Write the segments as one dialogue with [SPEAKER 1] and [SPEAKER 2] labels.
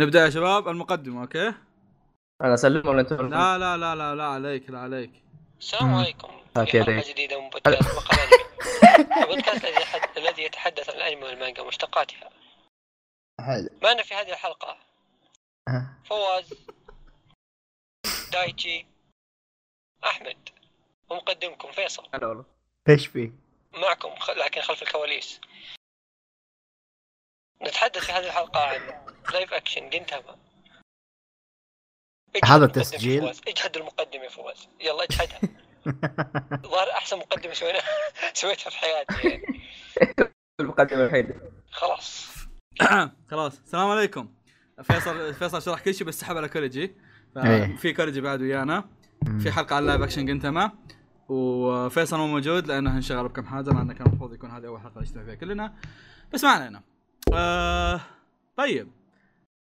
[SPEAKER 1] نبدأ يا شباب المقدمة أوكي؟
[SPEAKER 2] أنا أسلم ولا أنت؟
[SPEAKER 1] لا لا لا لا لا عليك لا عليك.
[SPEAKER 3] السلام عليكم.
[SPEAKER 2] يديك.
[SPEAKER 3] حلقة جديدة من بودكاست مقهى البودكاست الذي يتحدث عن الأنمي والمانجا ومشتقاتها
[SPEAKER 4] حلو
[SPEAKER 3] معنا في هذه الحلقة؟
[SPEAKER 4] ها.
[SPEAKER 3] فواز دايتشي أحمد ومقدمكم فيصل.
[SPEAKER 2] هلا والله.
[SPEAKER 4] إيش فيه؟
[SPEAKER 3] معكم لكن خلف الكواليس. نتحدث في هذه الحلقة عن live action جنتاما
[SPEAKER 4] هذا
[SPEAKER 3] المقدم يا
[SPEAKER 4] تسجيل؟
[SPEAKER 3] فواز. اجهد المقدم يا فواز. يلا اجهدها. ظهر أحسن مقدمة سوينا سويتها في حياتي يعني.
[SPEAKER 2] المقدمة الوحيدة.
[SPEAKER 3] خلاص.
[SPEAKER 1] خلاص. السلام عليكم. فيصل فيصل شرح كل شيء بس سحب على كوليجي
[SPEAKER 4] إيه.
[SPEAKER 1] في كوليجي بعد ويانا. في حلقة عن live action جنتما وفيصل مو موجود لأنه انشغل بكم حاجة لأنه كان المفروض يكون هذه أول حلقة نجتمع فيها كلنا. بس ما علينا. آه طيب.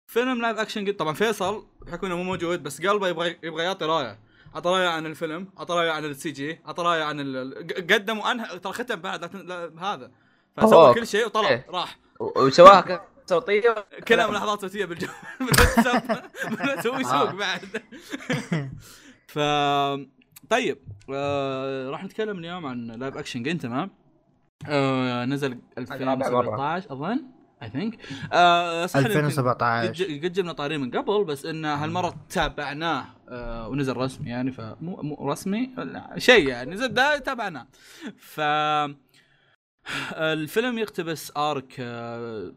[SPEAKER 1] فيلم live action جنتاما. طبعا فيصل بحكم إنه مو موجود بس قلبه يبغى يبغى يعطي رأيه. عطى رأيه عن الفيلم عطى رأيه عن ال CG عطى رأيه عن ال... قدم وانهى ترى ختم بعد لا تن- لا هذا. فسوى. كل شيء وطلع
[SPEAKER 2] إيه.
[SPEAKER 1] راح.
[SPEAKER 2] وسواها صوتية؟
[SPEAKER 1] كلها ملاحظات صوتية بالجو بالواتساب.
[SPEAKER 4] آه.
[SPEAKER 1] بعد. ف طيب آه... راح نتكلم اليوم عن live action جنتاما تمام؟ آه... نزل
[SPEAKER 2] رابع مرة.
[SPEAKER 1] 2017 أظن. اي ثينك آه... صح إن يمكن
[SPEAKER 4] 2017
[SPEAKER 1] قد جبنا طاري من قبل بس إن هالمرة تابعناه آه ونزل رسمي يعني فمو مو رسمي شيء يعني نزل ده تابعناه. ف الفيلم يقتبس ارك آه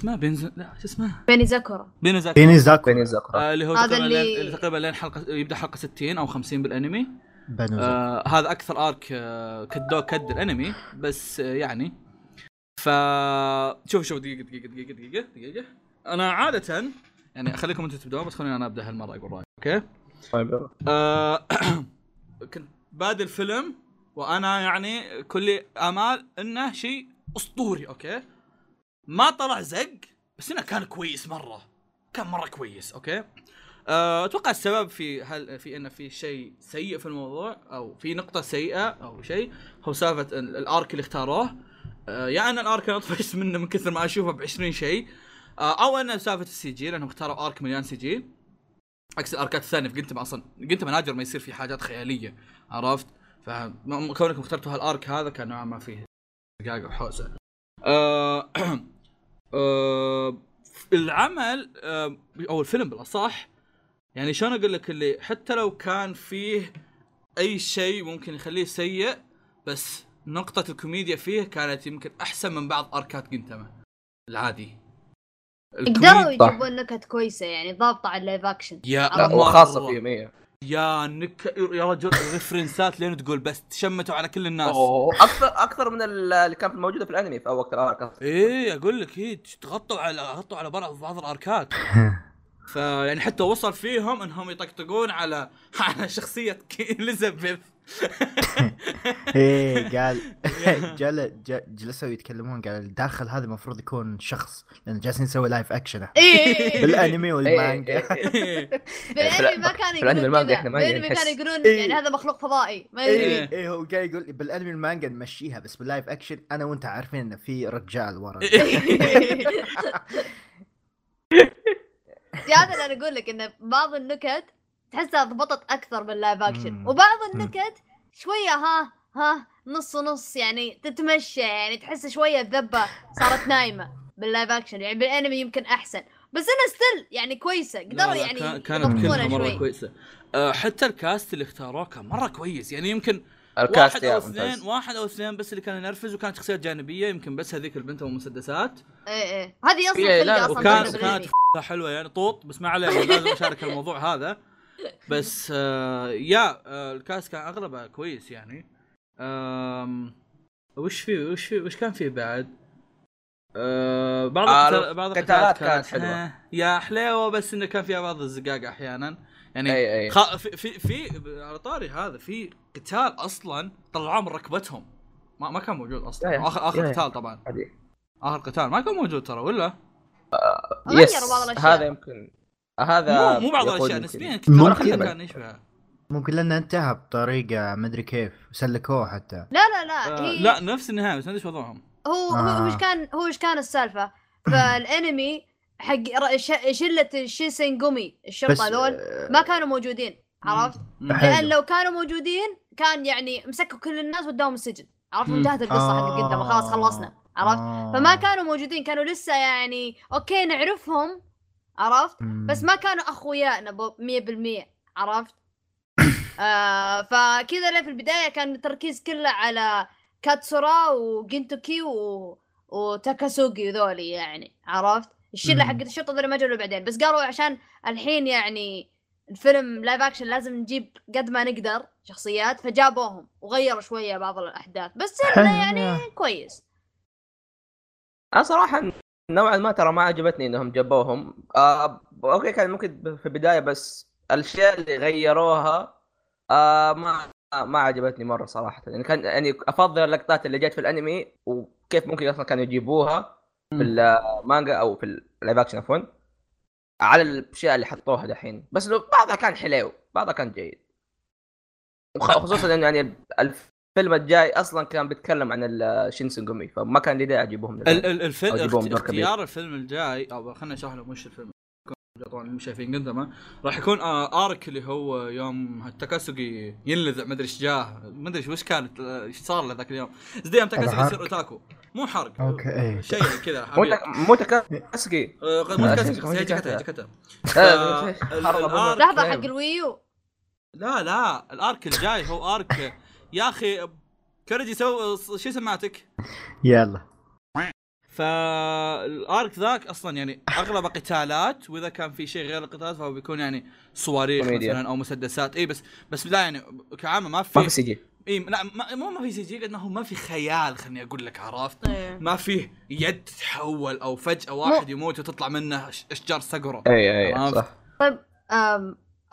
[SPEAKER 1] اسمه بينز لا شو اسمه؟
[SPEAKER 5] بيني زاكورا
[SPEAKER 1] بينوزاك
[SPEAKER 4] فيني زاكو
[SPEAKER 2] بين الزقرة
[SPEAKER 1] آه اللي هو
[SPEAKER 5] هذا
[SPEAKER 1] تقريبا
[SPEAKER 5] اللي-
[SPEAKER 1] تقريبا لين حلقة يبدأ حلقة 60 أو 50
[SPEAKER 4] بالأنمي.
[SPEAKER 1] آه هذا أكثر arc آه كدوه كد الأنمي بس آه يعني ف شوف شوف دقيقة دقيقة دقيقة دقيقة دقيقة أنا عادة يعني أخليكم أنتم تبدون بس خليني أنا أبدأ هالمرة أقول رأيي okay؟
[SPEAKER 2] طيب
[SPEAKER 1] آه كنت بادئ الفيلم وأنا يعني كل آمال إنه شيء أسطوري okay؟ ما طلع زق بس إنه كان كويس مرة كان مرة كويس okay؟ آه، أتوقع السبب في هل في إنه في شيء سيء في الموضوع أو في نقطة سيئة أو شيء هو سالفة ال- ال arc اللي اختاروه. آه، يا أن ال arc أنا طفشت منه من كثر ما أشوفه ب 20 شيء. آه، أو انه سالفة ال CG لأنهم اختاروا arc مليان CG. عكس الأركات الثانية في جينتاما أصلا. جينتاما نادر ما يصير في حاجات خيالية عرفت؟ فكونكم اخترتوا هال arc هذا كان نوعا ما فيه دقاقة وحوسة. آه آه العمل آه أو الفيلم بالأصح يعني شلون أقول لك اللي حتى لو كان فيه أي شيء ممكن يخليه سيء بس نقطة الكوميديا فيه كانت يمكن أحسن من بعض أركات جينتاما. العادي.
[SPEAKER 2] صح.
[SPEAKER 5] يجيبون نكت كويسة يعني ضابطة على ال live action
[SPEAKER 1] يا
[SPEAKER 2] لا
[SPEAKER 1] مرة.
[SPEAKER 2] وخاصة فيهم هي
[SPEAKER 1] يا نك يا رجل references لين تقول بس تشمتوا على كل الناس.
[SPEAKER 2] أوه. أكثر أكثر من ال- اللي كانت موجودة في الأنمي في وقت ال
[SPEAKER 1] arc. إيه أقول لك هي تغطوا على غطوا على بعض بعض الأركات. فيعني حتى وصل فيهم إنهم يطقطقون على على شخصية إليزابيث.
[SPEAKER 4] إيه قال جل جلسوا يتكلمون قال الداخل هذا المفروض يكون شخص لأن جالسين نسوي live action
[SPEAKER 5] إيه
[SPEAKER 4] بالأنمي
[SPEAKER 2] إيه،
[SPEAKER 4] والمانجا
[SPEAKER 5] بالانمي ما
[SPEAKER 2] الأنمي
[SPEAKER 5] يقولون
[SPEAKER 2] ما
[SPEAKER 5] بالانمي
[SPEAKER 2] نحس.
[SPEAKER 5] كانوا يقولون
[SPEAKER 4] إيه.
[SPEAKER 5] يعني هذا مخلوق فضائي ما يدري
[SPEAKER 4] إيه. هو قاعد يقول بالأنمي المانجا نمشيها بس بال live action أنا وأنت عارفين انه في رجال ورا.
[SPEAKER 5] اللي أنا أقول لك انه بعض النكت تحسها ضبطت أكثر بال live action
[SPEAKER 4] مم.
[SPEAKER 5] وبعض النكت شوية ها ها نص ونص يعني تتمشى يعني تحس شوية الذبة صارت نايمة بال live action يعني بالانمي يمكن أحسن. بس انها still يعني
[SPEAKER 1] كويسة.
[SPEAKER 5] قدروا يعني
[SPEAKER 1] كان- كانت كلها مرة
[SPEAKER 5] شوي.
[SPEAKER 1] كويسة. أه حتى الكاست اللي اختاروه كان مرة كويس. يعني يمكن
[SPEAKER 2] الكاست
[SPEAKER 1] واحد
[SPEAKER 2] أو
[SPEAKER 1] اثنين واحد أو اثنين بس اللي كان ينرفز وكانت شخصيات جانبية يمكن بس هذيك البنت ابو مسدسات
[SPEAKER 5] إيه إيه. هذه أصلا
[SPEAKER 2] إيه، لا،
[SPEAKER 5] أصلا
[SPEAKER 1] وكان كانت. حلوة يعني طوط بس ما علينا لازم أشارك الموضوع هذا. بس آه يا آه الكاس كان أغلبه كويس يعني. وش في وش في وش كان في بعد؟ آه بعض
[SPEAKER 2] آه،
[SPEAKER 1] بعض
[SPEAKER 2] القتالات كانت حلوة.
[SPEAKER 1] آه، يا حليوة بس إنه كان فيها بعض الزقاق أحيانا. يعني
[SPEAKER 2] أي أي.
[SPEAKER 1] خ... في, في في على طاري هذا في قتال أصلا طلعوه من ركبتهم. ما, ما كان موجود أصلا.
[SPEAKER 2] يا- يا-
[SPEAKER 1] آخر آخر
[SPEAKER 2] يا-
[SPEAKER 1] قتال طبعا.
[SPEAKER 2] هذه.
[SPEAKER 1] آخر قتال. ما كان موجود ترى ولا؟
[SPEAKER 5] غيروا
[SPEAKER 2] يس. هذا يمكن هذا
[SPEAKER 1] مو مو بعض
[SPEAKER 2] الأشياء.
[SPEAKER 1] نسبيا
[SPEAKER 4] ممكن.
[SPEAKER 1] كثير كان يشبه
[SPEAKER 4] ممكن لأنه انتهى بطريقة مدري كيف سلكوه حتى
[SPEAKER 5] لا لا لا
[SPEAKER 1] آه
[SPEAKER 5] هي
[SPEAKER 1] لا نفس النهاية بس ما أدري إيش وضعهم
[SPEAKER 5] هو هو
[SPEAKER 4] آه.
[SPEAKER 5] وش كان هو وش كان السالفة فالأنمي حق شلة الشينسنجومي
[SPEAKER 4] الشرطة
[SPEAKER 5] هذول
[SPEAKER 4] آه،
[SPEAKER 5] ما كانوا موجودين عرفت؟ لأن لو كانوا موجودين كان يعني مسكوا كل الناس وداهم السجن عرفت. انتهت القصة حق
[SPEAKER 4] آه.
[SPEAKER 5] قدام خلاص خلصنا عرفت؟
[SPEAKER 4] آه.
[SPEAKER 5] فما كانوا موجودين كانوا لسه يعني okay نعرفهم عرفت؟
[SPEAKER 4] مم.
[SPEAKER 5] بس ما كانوا أخويانا ب 100% عرفت؟ آه فكذا لا في البداية كان التركيز كله على كاتسورا وجينتوكي و... وتاكاسوغي ذولي يعني عرفت؟
[SPEAKER 4] الشلة.
[SPEAKER 5] حقت الشرطة ذولي ما جوا بعدين بس قالوا عشان الحين يعني الفيلم live action لازم نجيب قد ما نقدر شخصيات فجابوهم وغيروا شوية بعض الأحداث بس يعني كويس
[SPEAKER 2] أنا صراحة نوعا ما ترى ما عجبتني إنهم جابوهم. آه okay كان ممكن في البداية بس الأشياء اللي غيروها آه ما ما عجبتني مرة صراحة. يعني كان يعني أفضل اللقطات اللي جت في الأنمي وكيف ممكن أصلا كانوا يجيبوها في المانجا أو في اللايف اكشن عفوا على الأشياء اللي حطوها دحين. بس بعضها كان حلو بعضها كان جيد. وخ- خصوصا انه يعني الفيلم الجاي أصلا كان بيتكلم عن الشينسنجومي فما كان لي داعي أجيبهم
[SPEAKER 1] ال- ال- الفيلم. اختيار الفيلم الجاي أو خلينا نشرح لهم وش الفيلم. طبعا اللي مش شايفين قدامه راح يكون آه آرك اللي هو يوم تاكاسوغي ينلذع مدري إيش جاه. مدري إيش- وش كانت آه، إيش صار له ذاك اليوم. زي يوم تاكاسوغي
[SPEAKER 4] الحرق.
[SPEAKER 1] يصير أوتاكو. مو حرق
[SPEAKER 4] أوكي إيه.
[SPEAKER 1] شيء كذا
[SPEAKER 2] مو. تك- مو تكاسكي
[SPEAKER 1] آه،
[SPEAKER 2] آه،؟
[SPEAKER 1] هي
[SPEAKER 2] آه، أبو
[SPEAKER 1] الآرك-
[SPEAKER 5] لحظة حق. الويو.
[SPEAKER 1] لا لا الآرك الجاي هو آرك. يا أخي كرجي سو شو سمعتك؟
[SPEAKER 4] يلا
[SPEAKER 1] فالارك ذاك أصلا يعني اغلب قتالات وإذا كان في شيء غير القتالات فهو بيكون يعني صواريخ. مثلا أو مسدسات اي بس بس لا يعني كعامة ما
[SPEAKER 2] ما
[SPEAKER 1] في
[SPEAKER 2] في
[SPEAKER 1] CGI لا ما مو ما في CG قد ما هو ما في خيال خليني أقول لك عرفت
[SPEAKER 5] إيه.
[SPEAKER 1] ما فيه يد تتحول أو فجأة واحد يموت وتطلع منه أشجار سقرة
[SPEAKER 2] اي اي
[SPEAKER 1] عرفت؟
[SPEAKER 2] صح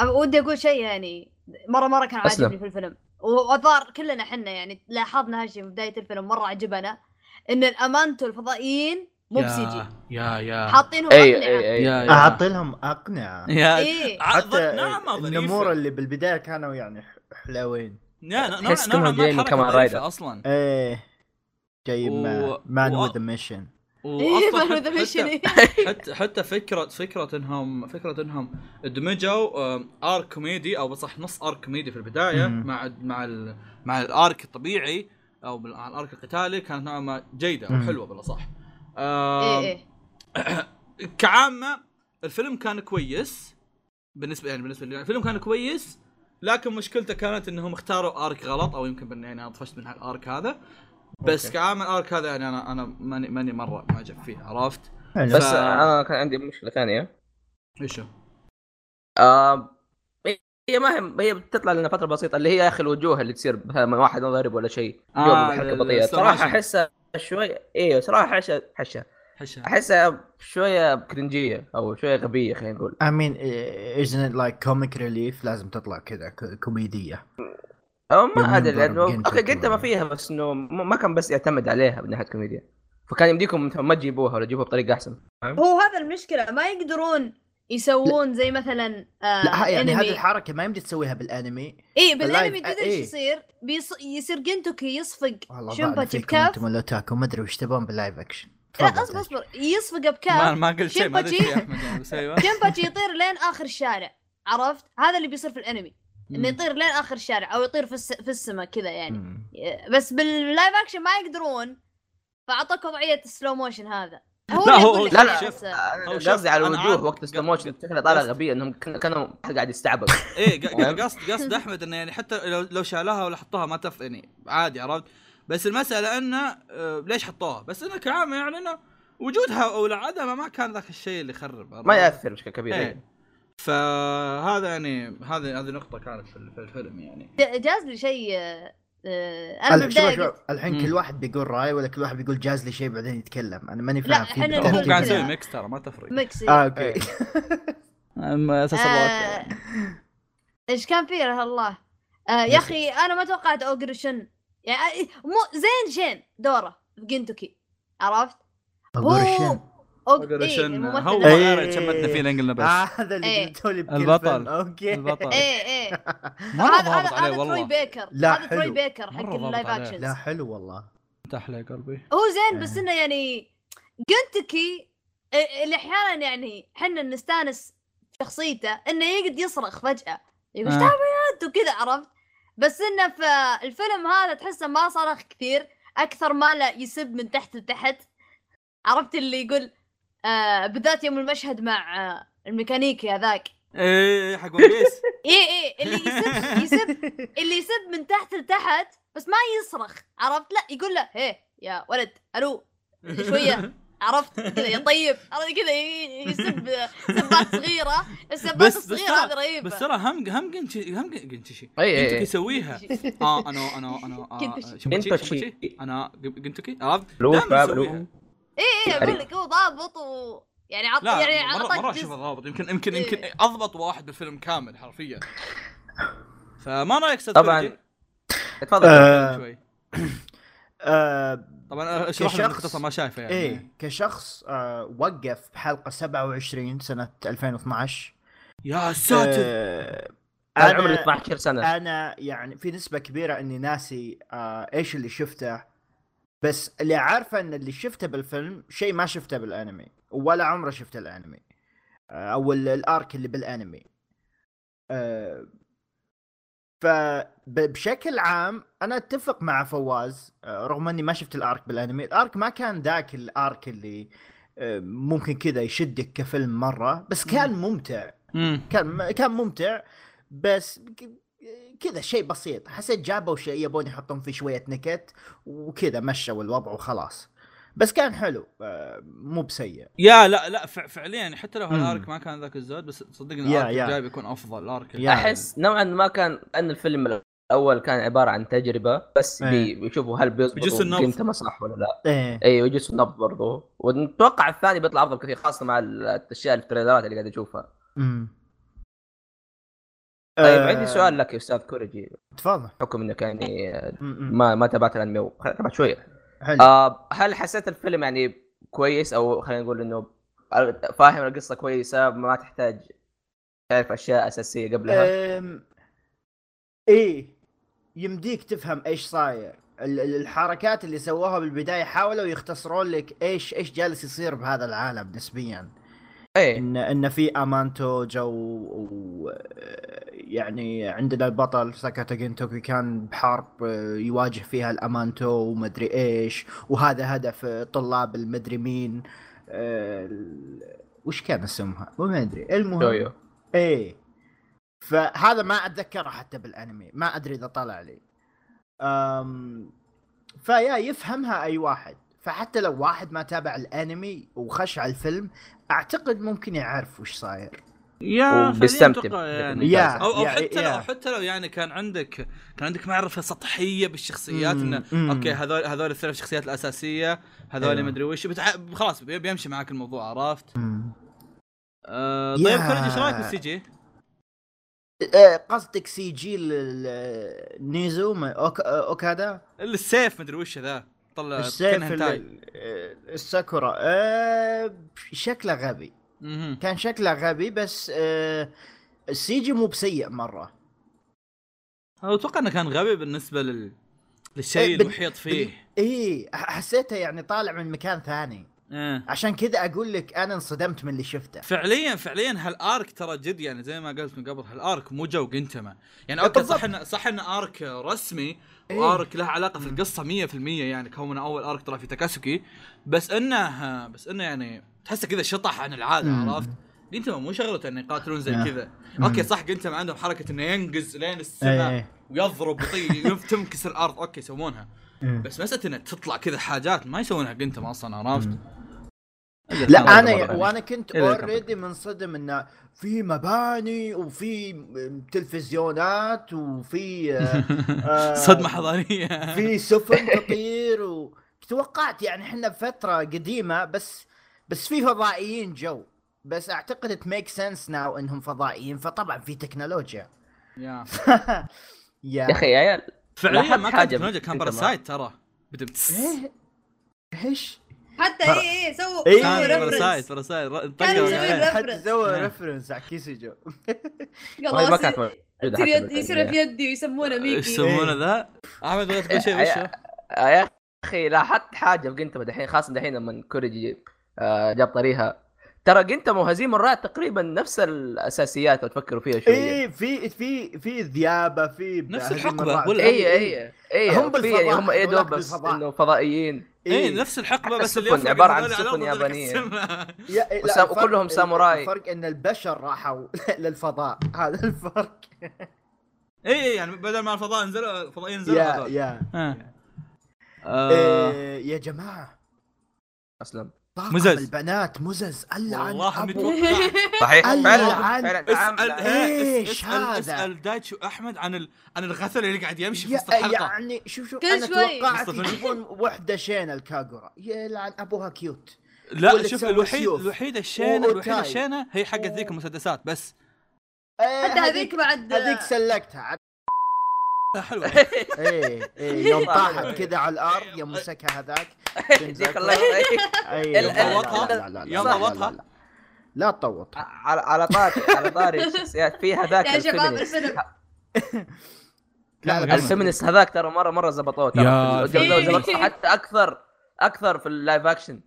[SPEAKER 5] أم- ودي أقول شيء يعني مرة مرة كان. عاجبني في الفيلم والظاهر كلنا حنا يعني لاحظنا هالشيء في بداية الفيلم مرة عجبنا إن الأمانتو الفضائيين مو بسي جي
[SPEAKER 1] يا يا.
[SPEAKER 5] حاطينهم
[SPEAKER 2] أقنعة.
[SPEAKER 1] yeah
[SPEAKER 4] اعطي لهم أقنعة.
[SPEAKER 1] yeah.
[SPEAKER 5] إيه.
[SPEAKER 4] حتى النمور اللي بالبداية كانوا يعني حلوين.
[SPEAKER 1] يا نوعا ما
[SPEAKER 2] كمان رايدر.
[SPEAKER 1] أصلا.
[SPEAKER 4] إيه. جاي
[SPEAKER 1] و-
[SPEAKER 4] مان وذ ميشن
[SPEAKER 1] واصلا
[SPEAKER 5] ما ذا
[SPEAKER 1] حتى,
[SPEAKER 5] ميشن
[SPEAKER 1] حتى, حتى فكره فكرة انهم فكرة إنهم دمجوا آرك كوميدي أو بصح نص آرك كوميدي في
[SPEAKER 4] البداية.
[SPEAKER 1] مع مع ال مع الآرك الطبيعي أو مع الآرك القتالي كانت نوعا ما جيدة
[SPEAKER 4] أو.
[SPEAKER 1] حلوة بالأصح.
[SPEAKER 5] إيه
[SPEAKER 1] آم،
[SPEAKER 5] إيه
[SPEAKER 1] كعامة الفيلم كان كويس. بالنسبة يعني بالنسبة لي الفيلم كان كويس لكن مشكلته كانت إنهم اختاروا arc غلط أو يمكن يعني أنا طفشت من ال arc هذا. بس
[SPEAKER 2] okay.
[SPEAKER 1] كعامة ال arc هذا يعني أنا أنا ماني ماني مرة معجب فيه عرفت؟
[SPEAKER 4] حلو.
[SPEAKER 2] بس
[SPEAKER 1] ف-
[SPEAKER 2] أنا كان عندي مشكلة ثانية
[SPEAKER 1] إيش هو؟
[SPEAKER 2] آه هي ما هي هي بتطلع لنا فترة بسيطة اللي هي يا أخي الوجوه اللي تصير مثلا من واحد ضارب ولا شيء
[SPEAKER 1] آه، السلو صراحة.
[SPEAKER 2] أحسها شوي أيوه صراحة احسها
[SPEAKER 1] حشا
[SPEAKER 2] أحسها شوية كرنجية أو شوية غبية خلينا نقول
[SPEAKER 4] I mean isn't it like comic relief لازم تطلع كذا ك- يوم
[SPEAKER 2] ما أدري
[SPEAKER 4] لأنه
[SPEAKER 2] okay قد ما. فيها بس إنه ما كان بس يعتمد عليها من ناحيه كوميديا فكان يمديكم ما تجيبوها ولا تجيبوها بطريقة أحسن
[SPEAKER 5] هو هذا المشكلة ما يقدرون يسوون زي مثلا آه
[SPEAKER 4] لا يعني. هذه الحركة ما يمدي تسويها بالأنمي
[SPEAKER 5] اي
[SPEAKER 4] بالأنمي
[SPEAKER 5] تدري
[SPEAKER 4] إيه.
[SPEAKER 5] إيش يصير؟ بيص... يصير جنتوكي يصفق شنباتشي بكاف
[SPEAKER 4] أنتم الاوتاكو ما أدري وش تبون بال live
[SPEAKER 5] action
[SPEAKER 4] لا
[SPEAKER 5] اصبر. اصبر يصفق
[SPEAKER 1] ما
[SPEAKER 5] بكاف
[SPEAKER 1] ما قلت شيء ما
[SPEAKER 5] أدري.
[SPEAKER 1] يا أحمد يعني
[SPEAKER 5] شنباتشي يطير لين آخر الشارع عرفت؟ هذا اللي بيصير في الأنمي إنه يطير لين آخر الشارع أو يطير في الس... في السماء كذا يعني.
[SPEAKER 4] مم.
[SPEAKER 5] بس بال live action ما يقدرون فأعطوك وضعية ال slow motion هذا. هو
[SPEAKER 1] لا، هو-
[SPEAKER 2] لا لا.
[SPEAKER 1] شوف،
[SPEAKER 2] قصدي على الوجوه وقت ال slow motion شكلها طالع غبية إنهم كان- كانوا قاعد يستعبط إيه؟
[SPEAKER 1] قصد قصد أحمد إنه يعني حتى لو لو شالوها ولا حطوها ما تف يعني عادي عرفت؟ بس المسألة إنه آه، ليش حطوها؟ بس إنه كعامة يعني إنه وجودها أو عدمها ما كان ذاك الشيء اللي يخرب
[SPEAKER 2] ما يأثر مشكلة كبيرة.
[SPEAKER 1] إيه. فهذا يعني هذه هذه نقطة كانت في ال- في الفيلم يعني
[SPEAKER 5] جاز لي شيء آه،
[SPEAKER 4] أنا شوف الحين. كل واحد بيقول رأي ولا كل واحد بيقول جاز لي شيء بعدين يتكلم أنا ماني
[SPEAKER 5] لا،
[SPEAKER 4] فاهم في
[SPEAKER 5] إحنا
[SPEAKER 4] بالترتيب
[SPEAKER 1] هو قاعد. يسوي mix ترى ما تفرق
[SPEAKER 5] ميكس
[SPEAKER 4] آه أوكي
[SPEAKER 1] إيه. أما أساس
[SPEAKER 5] آه،. إيش كان فيه يا الله آه يا أخي أنا ما توقعت أوجريشن يعني مو زين شين دورة في جنتوكي عرفت؟
[SPEAKER 4] أغورشن.
[SPEAKER 5] إيه
[SPEAKER 1] عشان هو
[SPEAKER 5] ده.
[SPEAKER 4] إيه.
[SPEAKER 1] غير تشمتنا فيه لأن قلنا
[SPEAKER 4] آه
[SPEAKER 1] بس
[SPEAKER 4] هذا اللي
[SPEAKER 5] إيه.
[SPEAKER 4] قلتوا لي
[SPEAKER 1] البطل.
[SPEAKER 4] أوكي
[SPEAKER 1] البطل.
[SPEAKER 5] إيه إيه
[SPEAKER 1] مرة
[SPEAKER 5] هذا
[SPEAKER 1] ضابط
[SPEAKER 5] هذا تروي بيكر
[SPEAKER 4] لا،
[SPEAKER 5] هذا تروي. بيكر حق اللايف. اكشنز
[SPEAKER 4] لا حلو والله
[SPEAKER 1] تحلى يا قلبي
[SPEAKER 5] هو زين بس إنه يعني جنتوكي اللي أحيانا يعني حنا نستانس شخصيته إنه يقعد يصرخ فجأة يقول
[SPEAKER 1] آه.
[SPEAKER 5] إيش تعمل وكذا عرفت بس إنه في الفيلم هذا تحسه ما صرخ كثير أكثر ما لا يسب من تحت لتحت عرفت اللي يقول آه بالذات يوم المشهد مع آه الميكانيكي هذاك
[SPEAKER 1] إيه حق ون بيس
[SPEAKER 5] اي اي اللي يسب يسب اللي يسب من تحت لتحت بس ما يصرخ عرفت؟ لا يقول له هيه يا ولد ألو شوية عرفت؟ كذا يا طيب عرفت؟ كذا ي- يسب سبات صغيرة السبات
[SPEAKER 1] الصغيرة
[SPEAKER 5] هذه رهيبة.
[SPEAKER 1] بس ترى هم هم جنتشي هم
[SPEAKER 2] أي
[SPEAKER 1] جنتوكي يسويها. آه أنا أنا أنا آه،. شمبوتشي أنا جنتوكي عرفت؟
[SPEAKER 2] لو
[SPEAKER 1] دائما
[SPEAKER 2] فاب
[SPEAKER 1] يسويها.
[SPEAKER 2] لو
[SPEAKER 5] اي اي أقول لك هو ضابط و يعني عط
[SPEAKER 1] لا
[SPEAKER 5] يعني
[SPEAKER 1] مرة
[SPEAKER 5] عطاك
[SPEAKER 1] مرة. اشوفه ضابط يمكن يمكن
[SPEAKER 5] إيه.
[SPEAKER 1] يمكن أضبط واحد بالفيلم كامل حرفيا فما رأيك أستاذ
[SPEAKER 2] طبعاً.
[SPEAKER 1] كوريجي؟
[SPEAKER 2] تفضل
[SPEAKER 4] آه،
[SPEAKER 1] شوي
[SPEAKER 4] آه
[SPEAKER 1] طبعا أشرح لنا
[SPEAKER 4] كشخص-
[SPEAKER 1] مختصر ما شايفه يعني
[SPEAKER 4] إيه كشخص آه وقف بحلقة 27 سنة 2012
[SPEAKER 1] يا ساتر
[SPEAKER 2] أنا
[SPEAKER 4] آه
[SPEAKER 2] عمري
[SPEAKER 4] أنا
[SPEAKER 2] 12 سنة
[SPEAKER 4] أنا يعني في نسبة كبيرة إني ناسي آه إيش اللي شفته بس اللي عارفه إن اللي شفته بالفيلم شيء ما شفته بالانمي ولا عمره شفت الانمي. آه أو ال- ال arc اللي بالانمي. آه فبشكل عام أنا أتفق مع فواز آه، رغم إني ما شفت ال arc بالانمي. ال arc ما كان ذاك ال arc اللي ممكن كذا يشدك كفيلم مرة بس كان ممتع.
[SPEAKER 1] مم.
[SPEAKER 4] كان كان ممتع. بس كذا شيء بسيط حسيت جابوا شيء يبون يحطون فيه شوية نكت وكذا مشوا الوضع وخلاص بس كان حلو آه، مو بسيء
[SPEAKER 1] يا لا لا فع- فعليا حتى لو.
[SPEAKER 4] ال
[SPEAKER 1] arc ما كان ذاك الزود بس صدقني ال
[SPEAKER 4] arc.
[SPEAKER 1] الجاي بيكون أفضل ال
[SPEAKER 4] arc.
[SPEAKER 2] أحس نوعا ما كان أن الفيلم الأول كان عبارة عن تجربة بس. بي- بيشوفوا هل
[SPEAKER 1] النبض.
[SPEAKER 2] انت صح ولا لا
[SPEAKER 4] إيه
[SPEAKER 2] اي ويجس النبض برضه ونتوقع الثاني بيطلع أفضل كثير خاصة مع الأشياء التريلرات اللي قاعد أشوفها
[SPEAKER 4] أمم.
[SPEAKER 2] طيب
[SPEAKER 4] آه،
[SPEAKER 2] عندي سؤال لك يا أستاذ كوريجي.
[SPEAKER 4] تفضل.
[SPEAKER 2] بحكم إنك يعني. ما ما تابعت الأنمي تابعت شوية.
[SPEAKER 4] حلو.
[SPEAKER 2] آه هل حسيت الفيلم يعني كويس؟ أو خلينا نقول إنه فاهم القصة كويسة ما تحتاج تعرف أشياء أساسية قبلها؟
[SPEAKER 4] أم، إيه يمديك تفهم إيش صاير. ال- ال- الحركات اللي سووها بالبداية حاولوا يختصرون لك إيش إيش جالس يصير بهذا العالم نسبيا.
[SPEAKER 2] إيه.
[SPEAKER 4] ان إن في أمانتو جو و يعني عندنا البطل ساكاتا جنتوكي كان بحرب آه، يواجه فيها الأمانتو ومدري إيش وهذا هدف طلاب المدري مين آه، وش كان اسمها؟ ما أدري. المهم
[SPEAKER 2] يويو.
[SPEAKER 4] إيه. فهذا ما أتذكره حتى بالأنمي ما أدري إذا طلع لي. أم فيا يفهمها أي واحد. فحتى لو واحد ما تابع الانمي وخش على الفيلم أعتقد ممكن يعرف وش صاير
[SPEAKER 1] yeah
[SPEAKER 2] وبيستمتع
[SPEAKER 1] أتوقع يعني
[SPEAKER 2] بالممتاز.
[SPEAKER 4] yeah
[SPEAKER 1] أو أو
[SPEAKER 4] yeah-
[SPEAKER 1] حتى
[SPEAKER 4] yeah.
[SPEAKER 1] لو حتى لو يعني كان عندك كان عندك معرفة سطحية بالشخصيات
[SPEAKER 4] مم،
[SPEAKER 1] إنه
[SPEAKER 4] مم.
[SPEAKER 1] okay هذول هذول الثلاث شخصيات الأساسية هذول
[SPEAKER 4] أيوة.
[SPEAKER 1] مدري وش بتع... خلاص بي- بيمشي معك الموضوع عرفت؟ آه. طيب كوريجي إيش رأيك بال C جي؟
[SPEAKER 4] إيه، قصدك CG نيزو ما-. أوكادا
[SPEAKER 1] السيف مدري وش ذا طلع
[SPEAKER 4] السيف ال- الساكورا. أه شكله غبي.
[SPEAKER 1] مهم.
[SPEAKER 4] كان شكله غبي بس أه ال CG مو بسيء
[SPEAKER 1] مرة. أتوقع إنه كان غبي بالنسبة لل للشيء
[SPEAKER 4] إيه،
[SPEAKER 1] المحيط فيه.
[SPEAKER 4] إيه حسيته يعني طالع من مكان ثاني.
[SPEAKER 1] إيه.
[SPEAKER 4] عشان كذا أقول لك أنا انصدمت من اللي شفته
[SPEAKER 1] فعليا فعليا هال arc ترى جد يعني زي ما قلت من قبل هال arc مو جو جنتما يعني okay صح. انه صح انه arc رسمي
[SPEAKER 4] إيه.
[SPEAKER 1] و arc له علاقة في القصة 100% يعني كونه أول arc ترى في تاكاسوكي بس إنه بس إنه يعني تحسه كذا شطح عن العادة
[SPEAKER 4] مم.
[SPEAKER 1] عرفت جنتما مو شغلته إنه يقاتلون زي
[SPEAKER 4] آه.
[SPEAKER 1] كذا. okay صح جنتما عندهم حركة إنه ينقز لين السماء
[SPEAKER 4] إيه
[SPEAKER 1] ويضرب ويطير تنكسر الأرض okay يسوونها
[SPEAKER 4] إيه.
[SPEAKER 1] بس مساله انها تطلع كذا حاجات ما يسوونها جنتما أصلا عرفت؟
[SPEAKER 4] لا أنا
[SPEAKER 2] يعني.
[SPEAKER 4] وأنا كنت
[SPEAKER 1] إيه،
[SPEAKER 4] already منصدم إنه في مباني وفي تلفزيونات وفي آه، آه،
[SPEAKER 1] صدمة حضارية.
[SPEAKER 4] في سفن تطير و... توقعت يعني إحنا بفترة قديمة بس بس في فضائيين جو. بس أعتقد it makes sense now إنهم فضائيين فطبعا في تكنولوجيا.
[SPEAKER 1] yeah.
[SPEAKER 4] yeah.
[SPEAKER 2] يا أخي يا عيال
[SPEAKER 1] فعليا ما كان تكنولوجيا كان parasite ترى. بدم
[SPEAKER 4] إيه إيش؟
[SPEAKER 5] حتى
[SPEAKER 4] ترى-
[SPEAKER 5] اي اي سووا
[SPEAKER 4] إيه،
[SPEAKER 5] سووا
[SPEAKER 1] طقوا
[SPEAKER 5] مسويين
[SPEAKER 1] عليه.
[SPEAKER 5] reference.
[SPEAKER 4] حتى
[SPEAKER 1] إيه.
[SPEAKER 4] reference على
[SPEAKER 2] والله ما
[SPEAKER 5] يلا
[SPEAKER 2] كانت
[SPEAKER 5] يصير في. يدي ويسمونه ميكي
[SPEAKER 1] يسمونه ذا؟ أحمد ولا تقول شيء وش هو؟
[SPEAKER 2] يا أخي لاحظت حاجة في جنتما دحين خاصة دحين لما كوريجي آه جاب طريقها ترى جنتما وهزيم الرعد تقريبا نفس الأساسيات لو تفكروا فيها شوية
[SPEAKER 4] إيه في في في ذيابة في
[SPEAKER 1] نفس. ولا-
[SPEAKER 2] اي اي اي
[SPEAKER 4] هم
[SPEAKER 2] في يعني
[SPEAKER 4] بالفضاء،
[SPEAKER 2] هم إيه
[SPEAKER 4] هذولاك
[SPEAKER 2] دوب بس
[SPEAKER 4] بالفضاء.
[SPEAKER 2] إنه فضائيين
[SPEAKER 1] إيه نفس
[SPEAKER 2] الحقبة
[SPEAKER 1] بس اللي
[SPEAKER 2] السفن عبارة عن سفن
[SPEAKER 1] الأرض هذول
[SPEAKER 2] يابانية.
[SPEAKER 1] يقسمها.
[SPEAKER 4] يا لا
[SPEAKER 2] وسام- وكلهم ساموراي.
[SPEAKER 4] الفرق إن البشر راحوا للفضاء هذا الفرق
[SPEAKER 1] اي اي يعني بدل ما الفضاء نزلوا الفضائيين نزلوا
[SPEAKER 4] يا. يا.
[SPEAKER 1] آه.
[SPEAKER 4] إيه، يا جماعة
[SPEAKER 2] أسلم
[SPEAKER 4] طاقم
[SPEAKER 1] مزز.
[SPEAKER 4] البنات مزز ألعن
[SPEAKER 1] والله متوقع
[SPEAKER 2] صحيح فعلا فعلا
[SPEAKER 1] اسأل
[SPEAKER 4] إيش
[SPEAKER 1] اسأل
[SPEAKER 4] هذا؟
[SPEAKER 1] اسأل دايتشي واحمد عن ال... عن الغثل اللي قاعد يمشي في وسط الحلقة
[SPEAKER 4] يعني شوف شوف
[SPEAKER 5] أنا.
[SPEAKER 4] توقعت. يجيبون وحدة شين الكاغورا يلعن أبوها كيوت
[SPEAKER 1] لا شوف الوحيد. الوحيدة الشينة
[SPEAKER 4] الوحيدة.
[SPEAKER 1] الشينة هي حقت ذيك المسدسات بس
[SPEAKER 4] إيه،
[SPEAKER 5] حتى هذيك بعد
[SPEAKER 4] هذيك سلكتها
[SPEAKER 1] حلوة.
[SPEAKER 4] إيه إيه يوم طاحت كذا على الأرض يوم مسكها هذاك
[SPEAKER 2] يديك الله.
[SPEAKER 4] لا-
[SPEAKER 1] يوم طوطها؟
[SPEAKER 4] لا- تطوط.
[SPEAKER 2] على على طاري على طاري الشخصيات في هذاك
[SPEAKER 5] يا شباب الفيلم.
[SPEAKER 4] لا.
[SPEAKER 1] ال
[SPEAKER 2] feminist هذاك ترى مره مرة زبطوه ترى. حتى أكثر أكثر في ال live action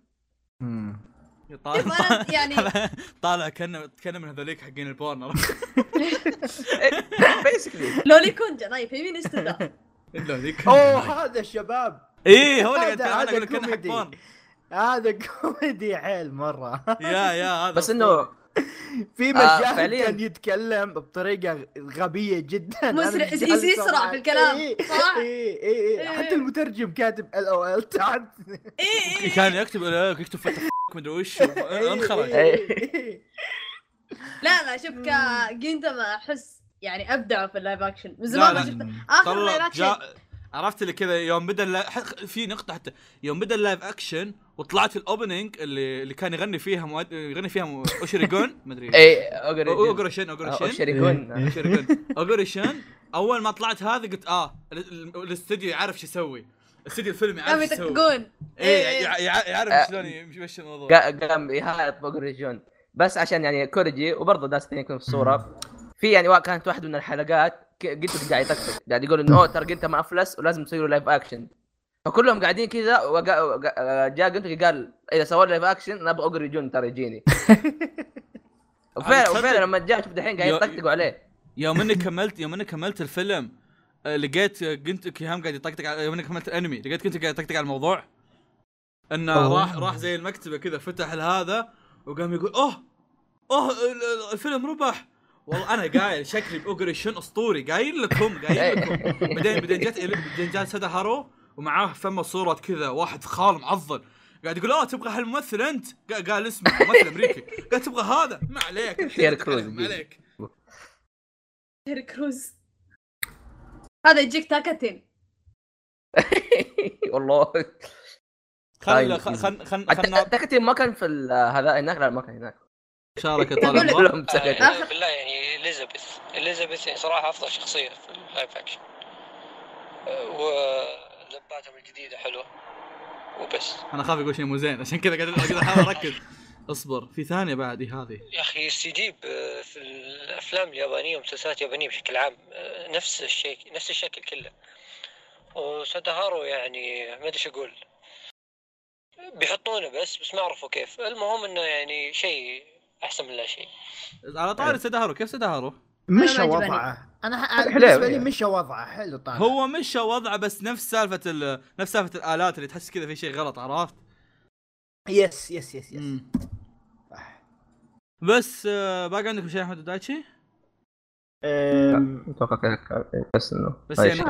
[SPEAKER 4] مم.
[SPEAKER 1] طالع
[SPEAKER 5] شوف أنا يعني-
[SPEAKER 1] طالع كانه كأنه من هذوليك حقين ال
[SPEAKER 2] porn basically
[SPEAKER 5] لولي كونجا. طيب feminist ذا
[SPEAKER 1] هذوليك
[SPEAKER 4] أوه هذا الشباب.
[SPEAKER 1] إيه هو اللي قاعد
[SPEAKER 4] هذا
[SPEAKER 1] أقول لك كأنه حق. porn.
[SPEAKER 4] هذا كوميدي حيل مرة.
[SPEAKER 1] yeah yeah هذا
[SPEAKER 2] بس إنه
[SPEAKER 4] في
[SPEAKER 2] آه،
[SPEAKER 4] مشاهد
[SPEAKER 2] فعلياً.
[SPEAKER 4] كان يتكلم بطريقة غبية جدا.
[SPEAKER 5] مسرع- يسرع. في الكلام،
[SPEAKER 4] إيه،
[SPEAKER 5] صح؟
[SPEAKER 4] إيه إيه إيه. حتى المترجم كاتب ال أو ال تحت
[SPEAKER 5] إيه
[SPEAKER 1] كان يكتب يكتب فتح. مدري وش انخرج
[SPEAKER 4] إيه، إيه.
[SPEAKER 5] لا لا شوف كجينتما أحس يعني ابدعوا في اللايف اكشن من زمان ما شفت
[SPEAKER 1] آخر
[SPEAKER 5] لايف اكشن
[SPEAKER 1] عرفت اللي كذا يوم بدأ اللا- في نقطة حتى. يوم بدأ اللايف اكشن وطلعت الاوبننج اللي اللي كان يغني فيها مؤد... يغني فيها م- اوشريجون مدري.
[SPEAKER 2] اي اوغري
[SPEAKER 1] أوغوريشن أوغوريشن.
[SPEAKER 2] اوشريجون
[SPEAKER 1] اوشريجون أوغوريشن. أول ما طلعت هذه قلت آه ال- ال- الاستوديو يعرف شو يسوي. استوديو الفيلم
[SPEAKER 5] قاموا
[SPEAKER 1] يعرف شو يسوي.
[SPEAKER 5] يدققون
[SPEAKER 1] إيه
[SPEAKER 5] إيه.
[SPEAKER 1] يع- يع- يعرف
[SPEAKER 2] آه.
[SPEAKER 1] شلون يمشي الموضوع.
[SPEAKER 2] قا- قام يهايط اوغريجون بس عشان يعني كوريجي وبرضه ناس ثانيين يكونوا في الصورة. في يعني وا- كانت واحدة من الحلقات ك- قلت قاعد يطقطق. قاعد يقول إنه أوه ترى انت ما افلس ولازم تسوي له live action فكلهم قاعدين كذا وقا- جاء قلت قال إذا سووا live action نبغى اوغريجون ترى يجيني. وفعلا؟ وفعلا لما جاء شوف دحين قاعد يطقطقوا عليه.
[SPEAKER 1] يوم إني كملت يوم إني كملت الفيلم آه، لقيت آه، قنت كيهام قاعد يطقطق على- اني كملت الانمي لقيت كنت قاعد يطقطق على الموضوع. إنه
[SPEAKER 4] أوه.
[SPEAKER 1] راح راح زي المكتبة كذا فتح هذا وقام يقول أوه! أوه! ال- ال- الفيلم ربح! والله أنا قايل شكلي باوغريشن أسطوري قايل لكم قايل لكم. بعدين بعدين جت بعدين جاء سادا هارو ومعاه فمه صورة كذا واحد فخال معضل. قاعد يقول آه تبغى هالممثل أنت؟ قا- قال اسمه ممثل أمريكي. قال تبغى هذا؟ ما عليك. ما عليك.
[SPEAKER 5] تيري كروز. هذا يجيك تاكتين
[SPEAKER 2] والله.
[SPEAKER 1] خل
[SPEAKER 2] طيب.
[SPEAKER 1] خل خل خل خلنا
[SPEAKER 2] تكتي ما كان في ال- هذا هناك؟ لا ما كان هناك.
[SPEAKER 1] شارك طالب
[SPEAKER 3] آه،
[SPEAKER 5] آخر-
[SPEAKER 3] بالله يعني إليزابيث. إليزابيث يعني صراحة أفضل شخصية في ال live action. آه، ولباتهم الجديدة حلوة. وبس.
[SPEAKER 1] أنا خاف يقول شيء مو زين عشان كذا قاعد قاعد أحاول أركز. اصبر في ثانية بعد إيه هذه.
[SPEAKER 3] يا أخي السي جي ب- في الأفلام اليابانية والمسلسلات اليابانية بشكل عام آه، نفس الشيء نفس الشكل كله. وسادهارو يعني ما أدري إيش أقول. بيحطونه بس بس ما عرفوا كيف. المهم إنه يعني شيء أحسن من لا شيء.
[SPEAKER 1] على طاري سدهارو كيف سدهارو؟
[SPEAKER 4] مشى. وضعه.
[SPEAKER 2] أنا.
[SPEAKER 4] بالنسبة لي. مشى وضعه. حلو طالع
[SPEAKER 1] هو مشى وضعه بس نفس سالفة ال... نفس سالفة الآلات اللي تحس كذا في شيء غلط عرفت؟
[SPEAKER 4] yes yes yes yes
[SPEAKER 1] مم. بس آه، باقي عندكم شيء أحمد ودايتشي؟
[SPEAKER 4] أم،
[SPEAKER 2] أتوقع بس إنه
[SPEAKER 1] بس
[SPEAKER 2] ما
[SPEAKER 1] يعني-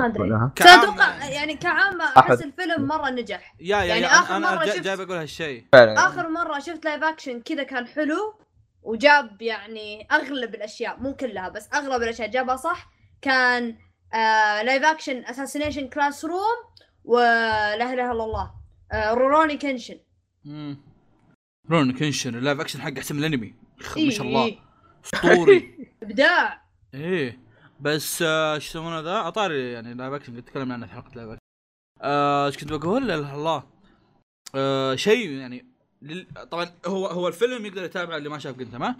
[SPEAKER 5] أتوقع يعني كعامة. أحس الفيلم مرة نجح.
[SPEAKER 1] yeah yeah
[SPEAKER 5] يعني
[SPEAKER 1] يا
[SPEAKER 5] آخر
[SPEAKER 1] أنا, أنا
[SPEAKER 5] مرة
[SPEAKER 1] جا-
[SPEAKER 5] شفت-
[SPEAKER 1] جاي بقول هالشيء.
[SPEAKER 5] آخر مرة شفت live action كذا كان حلو وجاب يعني أغلب الأشياء مو كلها بس أغلب الأشياء جابها صح. كان آه live action Assassination Classroom ولا إله إلا الله آه روروني كنشن
[SPEAKER 1] مم. رون كنشن ال live action حق أحسن من الأنمي. ما شاء
[SPEAKER 5] إيه،
[SPEAKER 1] الله.
[SPEAKER 5] إيه.
[SPEAKER 1] أسطوري.
[SPEAKER 5] إبداع.
[SPEAKER 1] إيه. بس آه، شو يسمونه ذا؟ أطاري يعني live action قد تكلمنا عنه في حلقة live action آه، إيش كنت بقول؟ الله. آه شيء يعني لل... طبعا هو هو الفيلم يقدر يتابع اللي ما شاف جنتما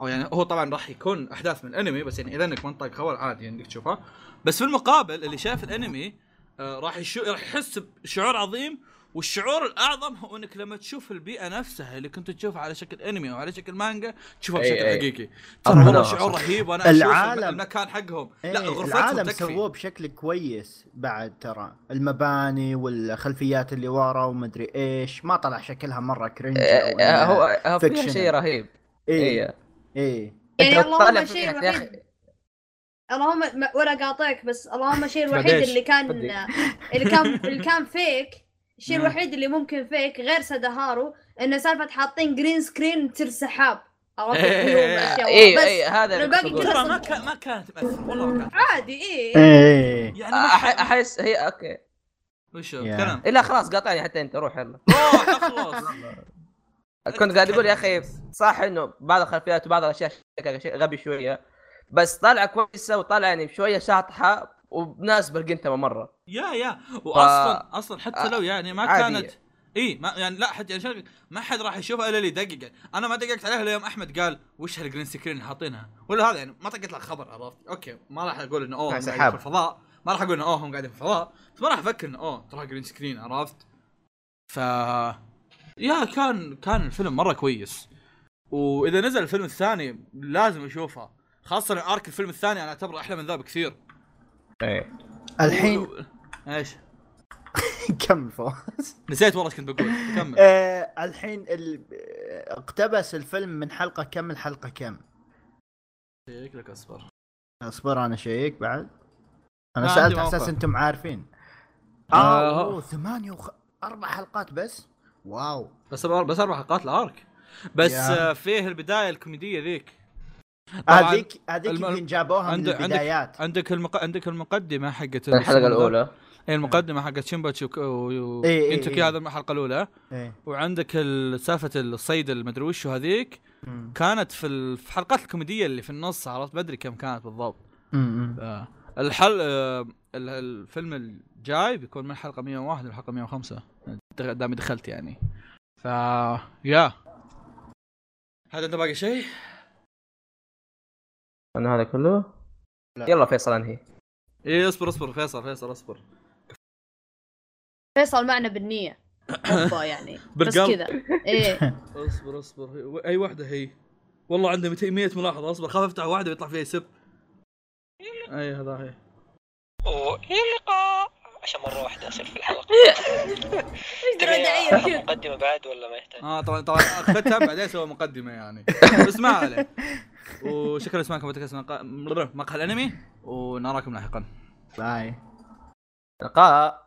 [SPEAKER 1] أو يعني هو طبعا راح يكون أحداث من الأنمي بس يعني إذا إنك منطق خبر عادي يعني إنك تشوفها. بس في المقابل اللي شاف الأنمي آه راح يشو... راح يحس بشعور عظيم والشعور الأعظم هو إنك لما تشوف البيئة نفسها اللي كنت تشوفها على شكل أنمي أو على شكل مانجا تشوفها
[SPEAKER 2] أي
[SPEAKER 1] بشكل
[SPEAKER 2] أي.
[SPEAKER 1] حقيقي ترى والله
[SPEAKER 2] لا،
[SPEAKER 1] شعور. رهيب وأنا
[SPEAKER 4] العالم-
[SPEAKER 1] أشوف المكان حقهم لا
[SPEAKER 4] إيه،
[SPEAKER 1] غرفتهم
[SPEAKER 4] العالم
[SPEAKER 1] تكفي
[SPEAKER 4] سووه بشكل كويس بعد ترى المباني والخلفيات اللي ورا ومدري إيش ما طلع شكلها مرة كرنج
[SPEAKER 2] هو هو فيها. شيء رهيب
[SPEAKER 4] إيه
[SPEAKER 2] إيه
[SPEAKER 4] إيه
[SPEAKER 2] أنت
[SPEAKER 5] يعني اللهم
[SPEAKER 2] أخي-
[SPEAKER 5] الوحيد اللهم ما- ولا قاطعك بس اللهم الشيء الوحيد. اللي كان. اللي كان اللي كان فيك الشيء. الوحيد اللي ممكن فيك غير سدهارو إنه سالفة حاطين green screen تصير سحاب. عرفت؟
[SPEAKER 1] إيه.
[SPEAKER 2] اي اي هذا كنت
[SPEAKER 5] كله
[SPEAKER 2] أقوله.
[SPEAKER 1] ترى ما كان ما كانت والله ما كانت
[SPEAKER 5] عادي إيه.
[SPEAKER 4] إيه
[SPEAKER 1] يعني
[SPEAKER 2] أحس هي okay.
[SPEAKER 1] وش
[SPEAKER 4] يا.
[SPEAKER 1] كلام.
[SPEAKER 2] إلا خلاص قاطعني حتى أنت روح يلا.
[SPEAKER 1] روح اخلص
[SPEAKER 2] كنت قاعد أقول يا أخي صح إنه بعض الخلفيات وبعض الأشياء غبي شوية بس طالعه كويسة وطالعه يعني شوية شاطحة وبناسبه القنتمه مرة.
[SPEAKER 1] yeah yeah واصلا أصلا حتى لو يعني ما
[SPEAKER 2] عادية.
[SPEAKER 1] كانت إي ما يعني لا حتى يعني ما حد راح يشوفها إلا اللي يدقق أنا ما دققت عليها الا يوم أحمد قال وش هال green screen اللي حاطينها؟ ولا هذا يعني ما طقت لك خبر عرفت؟ okay ما راح أقول إنه أوه هم قاعدين
[SPEAKER 2] سحاب.
[SPEAKER 1] في الفضاء. ما راح أقول إنه أوه هم قاعدين في الفضاء. بس ما راح أفكر إنه أوه ترى green screen عرفت؟ ف يا كان كان الفيلم مرة كويس. وإذا نزل الفيلم الثاني لازم أشوفه. خاصة أرك الفيلم الثاني أنا أعتبره أحلى من ذا بكثير.
[SPEAKER 2] إيه.
[SPEAKER 4] الحين
[SPEAKER 1] و- إيش؟
[SPEAKER 4] كمل فوز
[SPEAKER 1] نسيت والله إيش كنت بقول. كمل.
[SPEAKER 4] آه الحين ال... اقتبس الفيلم من حلقة كم الحلقة كم؟
[SPEAKER 1] شيك لك أصبر.
[SPEAKER 4] أصبر أنا شيك بعد. أنا
[SPEAKER 1] سألت
[SPEAKER 4] على
[SPEAKER 1] أساس.
[SPEAKER 4] أنتم عارفين.
[SPEAKER 1] آه.
[SPEAKER 4] آه أوه، ثمانية وخ... أربع حلقات بس؟ wow.
[SPEAKER 1] بس أربع بس أربع حلقات ال arc
[SPEAKER 4] بس.
[SPEAKER 1] آه، فيه البداية الكوميدية ذيك.
[SPEAKER 4] هذيك هذيك
[SPEAKER 1] الم-
[SPEAKER 4] يمكن جابوها من
[SPEAKER 1] عند- عندك-
[SPEAKER 4] البدايات.
[SPEAKER 1] عندك المق... عندك المقدمة حقت
[SPEAKER 2] الحلقة الأولى.
[SPEAKER 1] اي المقدمة حقت شيمباتشي و...
[SPEAKER 4] إيه، إيه،
[SPEAKER 1] وينتوكي
[SPEAKER 4] إيه.
[SPEAKER 1] هذا الحلقة
[SPEAKER 4] الأولى
[SPEAKER 1] وعندك ال- سالفة الصيد المدري وش هذيك. كانت في ال- في الحلقات الكوميدية اللي في النص عرفت بدري كم كانت بالضبط. آه. الحل آه، ال- الفيلم الجاي بيكون من الحلقة 101 للحلقه 105 دغ- دامي دخلت يعني ف يا هذا أنت باقي شيء؟
[SPEAKER 2] أنا هذا كله
[SPEAKER 4] لا.
[SPEAKER 2] يلا فيصل انهي
[SPEAKER 1] إيه اصبر اصبر فيصل فيصل اصبر
[SPEAKER 5] فيصل معنا بالنية. أوبا يعني. بس
[SPEAKER 1] بالقلب.
[SPEAKER 5] كذا. إيه.
[SPEAKER 1] اصبر اصبر. هي- أي واحدة هي؟ والله عنده 200 100 ملاحظة. اصبر خاف أفتح واحدة ويطلع فيها يسب. أي هذا هي.
[SPEAKER 3] والى اللقاء. عشان مرة واحدة أصير في الحلقة.
[SPEAKER 5] إيش
[SPEAKER 3] تبي مقدمة بعد ولا ما يحتاج؟
[SPEAKER 1] آه طبعا طبعا اختم بعدين سوى مقدمة يعني. بس ما عليه. وشكرا لسماعكم بودكاست مقا- مقهى الأنمي. ونراكم لاحقا.
[SPEAKER 4] باي.
[SPEAKER 2] لقاء.